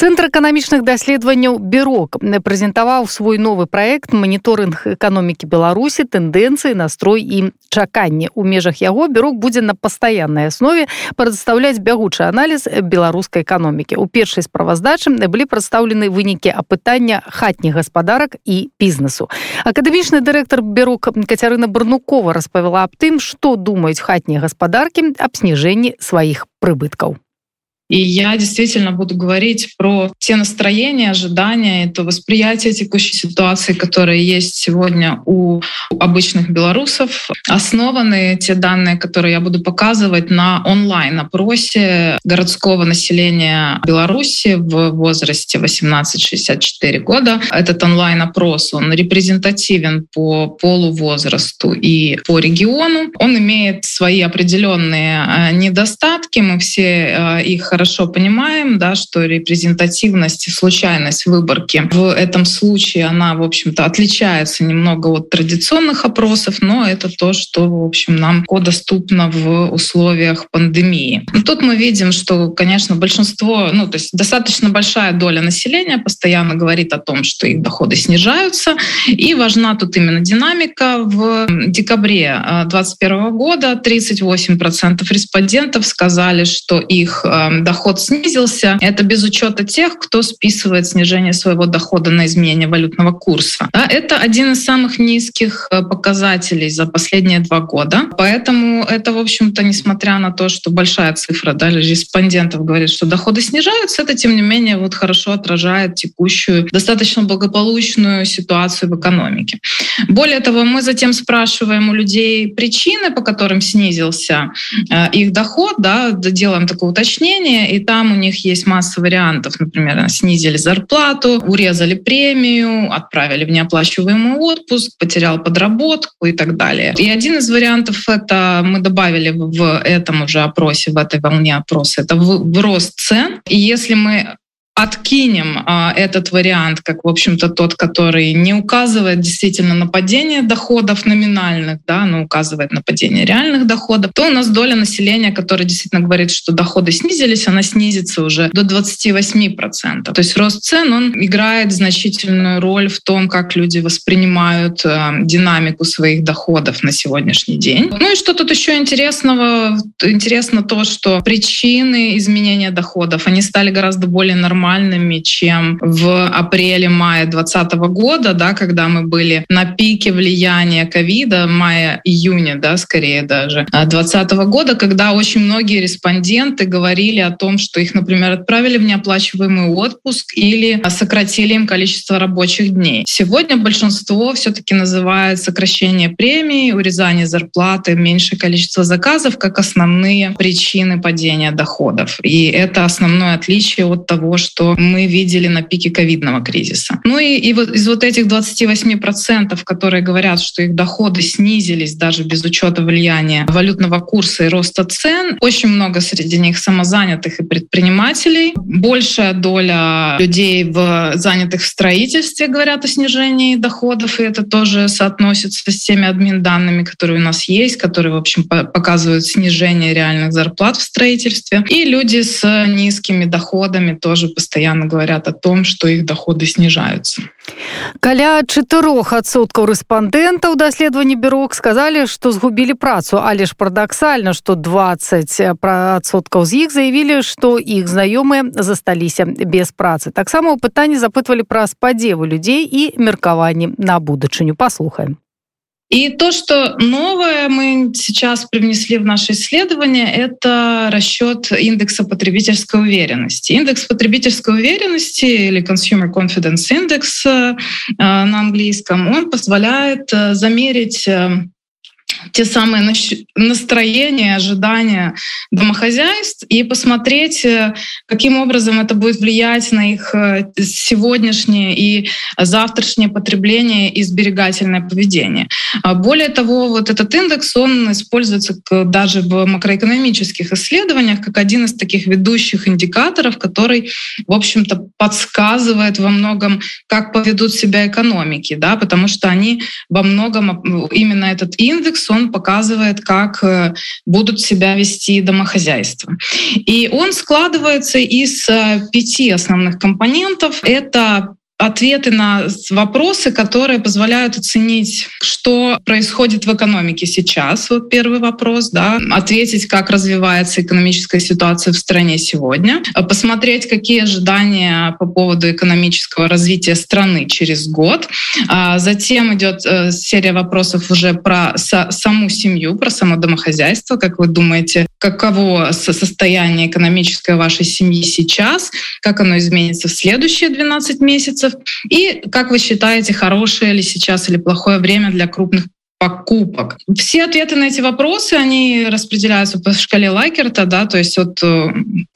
Цэнтр эканамічных даследаванняў бюрок прэзентаваў свой новы праект маніторынг эканомікі беларусі тэндэнцыі настрой і чаканне у межах яго бюрок будзе на пастаяннай аснове прадстаўляць бягучы аналіз беларускай эканомікі у першай справаздачы былі прадстаўлены вынікі апытання хатніх гаспадарак і бізнесу акадэмічны дырэктар бюрок кацярына барнукова распавяла аб тым што думаюць хатнія гаспадаркі аб сніжэнні сваіх прыбыткаў и я действительно буду говорить про те настроения, ожидания, это восприятие текущей ситуации, которая есть сегодня у обычных белорусов. Основаны те данные, которые я буду показывать на онлайн-опросе городского населения Беларуси в возрасте 18-64 года. Этот онлайн-опрос, он репрезентативен по полу, возрасту и по региону. Он имеет свои определенные э, недостатки, мы все э, их хорошо понимаем, да, что репрезентативность и случайность выборки в этом случае, она, в общем-то, отличается немного от традиционных опросов, но это то, что, в общем, нам доступно в условиях пандемии. Но тут мы видим, что, конечно, большинство, ну, то есть достаточно большая доля населения постоянно говорит о том, что их доходы снижаются. И важна тут именно динамика. В декабре 2021 года 38% респондентов сказали, что их доходы доход снизился. Это без учета тех, кто списывает снижение своего дохода на изменение валютного курса. Да, это один из самых низких э, показателей за последние два года. Поэтому это, в общем-то, несмотря на то, что большая цифра да, респондентов говорит, что доходы снижаются, это, тем не менее, вот хорошо отражает текущую, достаточно благополучную ситуацию в экономике. Более того, мы затем спрашиваем у людей причины, по которым снизился э, их доход, да, делаем такое уточнение, и там у них есть масса вариантов. Например, снизили зарплату, урезали премию, отправили в неоплачиваемый отпуск, потерял подработку и так далее. И один из вариантов это мы добавили в этом уже опросе, в этой волне опроса, это в, в рост цен. И если мы откинем а, этот вариант, как, в общем-то, тот, который не указывает действительно на падение доходов номинальных, да, но указывает на падение реальных доходов, то у нас доля населения, которая действительно говорит, что доходы снизились, она снизится уже до 28%. То есть рост цен, он играет значительную роль в том, как люди воспринимают э, динамику своих доходов на сегодняшний день. Ну и что тут еще интересного? Интересно то, что причины изменения доходов, они стали гораздо более нормальными нормальными, чем в апреле-мае 2020 года, да, когда мы были на пике влияния ковида, мая-июня, да, скорее даже, 2020 года, когда очень многие респонденты говорили о том, что их, например, отправили в неоплачиваемый отпуск или сократили им количество рабочих дней. Сегодня большинство все-таки называет сокращение премии, урезание зарплаты, меньшее количество заказов как основные причины падения доходов. И это основное отличие от того, что что мы видели на пике ковидного кризиса. Ну и, и вот из вот этих 28%, которые говорят, что их доходы снизились даже без учета влияния валютного курса и роста цен, очень много среди них самозанятых и предпринимателей. Большая доля людей, в, занятых в строительстве, говорят о снижении доходов, и это тоже соотносится с теми админ данными, которые у нас есть, которые, в общем, показывают снижение реальных зарплат в строительстве. И люди с низкими доходами тоже постоянно говорят о том, что их доходы снижаются. Каля чатырох адсоткаў рэспандэнтаў даследаванні бюрок сказалі, што згубілі працу, але ж парадаксальна, што 20 адсоткаў з іх заявілі, што іх знаёмыя засталіся без працы. Таксама ў пытанні запытвалі пра спадзевы людзей і меркаванні на будучыню паслухаем. И то, что новое мы сейчас привнесли в наше исследование, это расчет индекса потребительской уверенности. Индекс потребительской уверенности или Consumer Confidence Index э, на английском, он позволяет э, замерить э, те самые настроения, ожидания домохозяйств и посмотреть, э, каким образом это будет влиять на их э, сегодняшнее и завтрашнее потребление и сберегательное поведение. А более того, вот этот индекс, он используется даже в макроэкономических исследованиях как один из таких ведущих индикаторов, который, в общем-то, подсказывает во многом, как поведут себя экономики, да, потому что они во многом, именно этот индекс, он показывает, как э, будут себя вести домохозяйства. И он складывается из э, пяти основных компонентов. Это ответы на вопросы, которые позволяют оценить, что происходит в экономике сейчас. Вот первый вопрос, да. Ответить, как развивается экономическая ситуация в стране сегодня. Посмотреть, какие ожидания по поводу экономического развития страны через год. А затем идет э, серия вопросов уже про саму семью, про само домохозяйство. Как вы думаете, каково состояние экономическое вашей семьи сейчас? Как оно изменится в следующие 12 месяцев? Месяцев. И как вы считаете, хорошее ли сейчас или плохое время для крупных покупок. Все ответы на эти вопросы, они распределяются по шкале Лайкерта, да, то есть от э,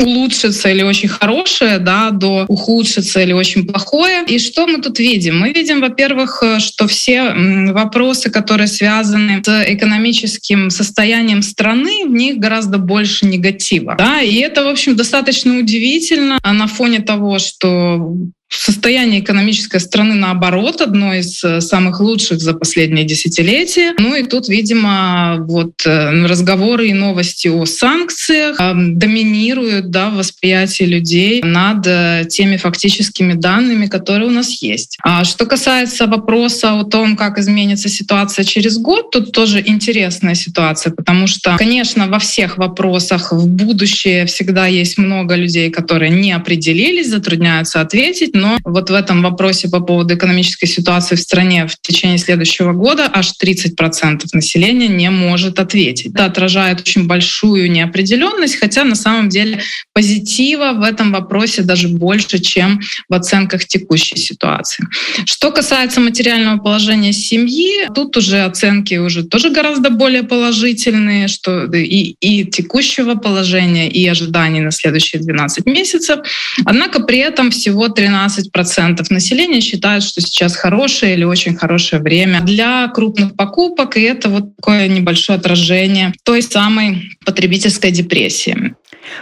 улучшится или очень хорошее, да, до ухудшится или очень плохое. И что мы тут видим? Мы видим, во-первых, э, что все вопросы, которые связаны с экономическим состоянием страны, в них гораздо больше негатива. Да? И это, в общем, достаточно удивительно на фоне того, что состояние экономической страны, наоборот, одно из э, самых лучших за последние десятилетия. Ну и тут, видимо, вот э, разговоры и новости о санкциях э, доминируют да, в восприятии людей над теми фактическими данными, которые у нас есть. А что касается вопроса о том, как изменится ситуация через год, тут тоже интересная ситуация, потому что, конечно, во всех вопросах в будущее всегда есть много людей, которые не определились, затрудняются ответить, но вот в этом вопросе по поводу экономической ситуации в стране в течение следующего года аж 30% населения не может ответить. Это отражает очень большую неопределенность, хотя на самом деле позитива в этом вопросе даже больше, чем в оценках текущей ситуации. Что касается материального положения семьи, тут уже оценки уже тоже гораздо более положительные, что и, и текущего положения, и ожиданий на следующие 12 месяцев. Однако при этом всего 13 15% населения считают, что сейчас хорошее или очень хорошее время для крупных покупок, и это вот такое небольшое отражение той самой потребительской депрессии.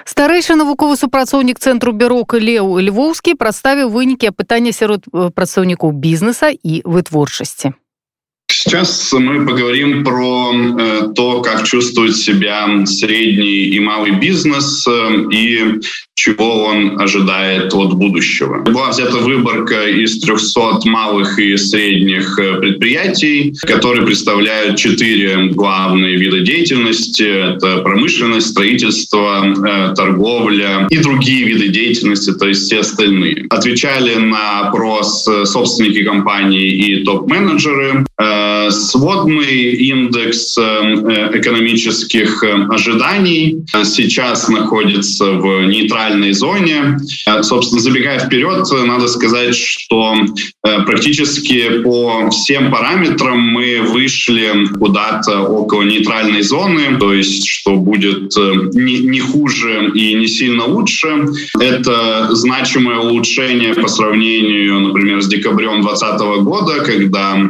старэйшы навуковы супрацоўнік цэнтру бюрока леў львоўскі прадставіў вынікі апытання сярод э, прадстаўнікоў бізнеса і вытворчасці Сейчас мы поговорим про э, то, как чувствует себя средний и малый бизнес э, и чего он ожидает от будущего. Была взята выборка из 300 малых и средних э, предприятий, которые представляют четыре главные вида деятельности. Это промышленность, строительство, торговля и другие виды деятельности, то есть все остальные. Отвечали на опрос собственники компаний и топ-менеджеры. Сводный индекс э, экономических э, ожиданий сейчас находится в нейтральной зоне. Э, собственно, забегая вперед, надо сказать, что практически по всем параметрам мы вышли куда-то около нейтральной зоны, то есть что будет не хуже и не сильно лучше. Это значимое улучшение по сравнению, например, с декабрем 2020 года, когда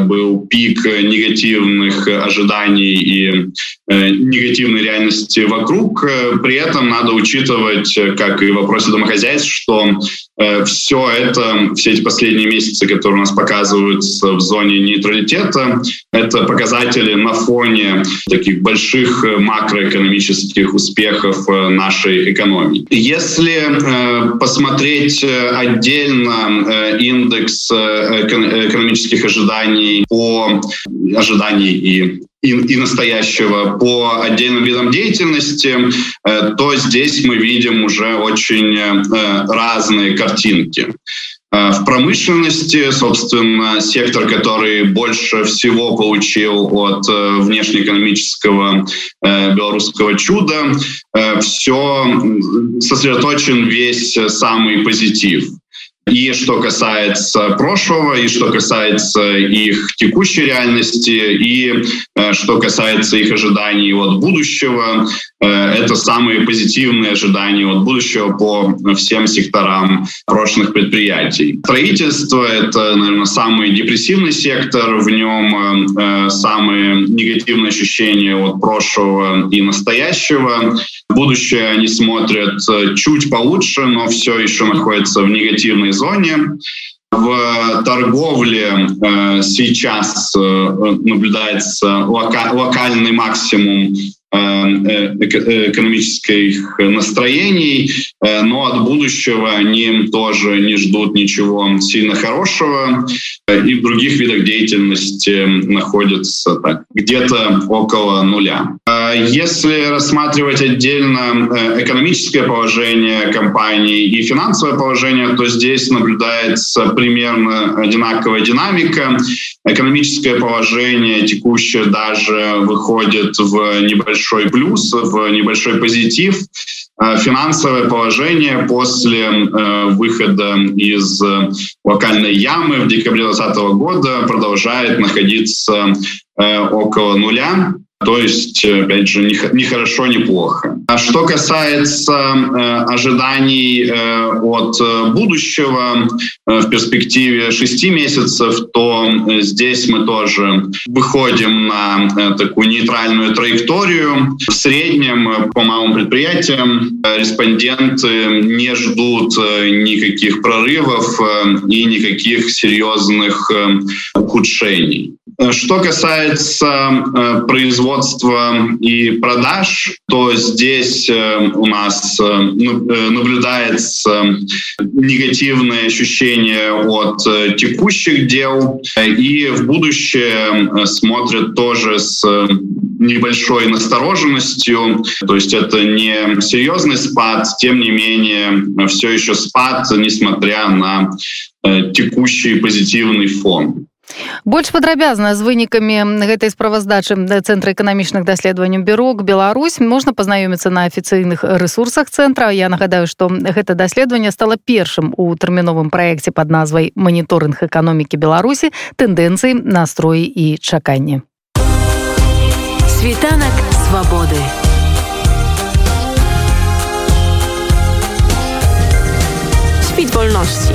был пик негативных ожиданий и э, негативной реальности вокруг. При этом надо учитывать, как и в вопросе домохозяйств, что э, все это, все эти последние месяцы, которые у нас показываются в зоне нейтралитета, это показатели на фоне таких больших макроэкономических успехов нашей экономики. Если э, посмотреть отдельно индекс экономических ожиданий по ожиданий и и, и настоящего по отдельным видам деятельности, э, то здесь мы видим уже очень э, разные картинки. Э, в промышленности, собственно, сектор, который больше всего получил от внешнеэкономического белорусского чуда, все сосредоточен весь самый позитив. И что касается прошлого, и что касается их текущей реальности, и э, что касается их ожиданий от будущего, э, это самые позитивные ожидания от будущего по всем секторам прошлых предприятий. Строительство — это, наверное, самый депрессивный сектор, в нем э, самые негативные ощущения от прошлого и настоящего. Будущее они смотрят чуть получше, но все еще находится в негативной зоне. В торговле сейчас наблюдается локальный максимум Эм, э, э, экономических настроений, э, но от будущего они тоже не ждут ничего сильно хорошего, и в других видах деятельности находятся так, где-то около нуля. Если рассматривать отдельно экономическое положение компании и финансовое положение, то здесь наблюдается примерно одинаковая динамика. Экономическое положение текущее даже выходит в небольшой плюс, в небольшой позитив. А финансовое положение после э, выхода из локальной ямы в декабре 2020 года продолжает находиться э, около нуля. То есть, опять же, не, хорошо, не плохо. А что касается э, ожиданий э, от э, будущего э, в перспективе шести месяцев, то э, здесь мы тоже выходим на э, такую нейтральную траекторию. В среднем э, по малым предприятиям э, респонденты не ждут э, никаких прорывов э, и никаких серьезных э, ухудшений. Что касается э, производства и продаж, то здесь э, у нас э, наблюдается негативное ощущение от текущих дел, и в будущее смотрят тоже с небольшой настороженностью. То есть это не серьезный спад, тем не менее все еще спад, несмотря на текущий позитивный фон. Больш падрабязна з вынікамі гэтай справаздачы цэнтра эканамічных даследаванняў бюрок Беларусь. Можна пазнаёміцца на афіцыйных рэсурсах цэнтра. Я нагадаю што гэта даследаванне стала першым у тэрміновым праекце под назвай маніторынг эканомікі Беларусі. Тэндэнцыі настроі і чаканні світанак свабоды. Світ вольнасці.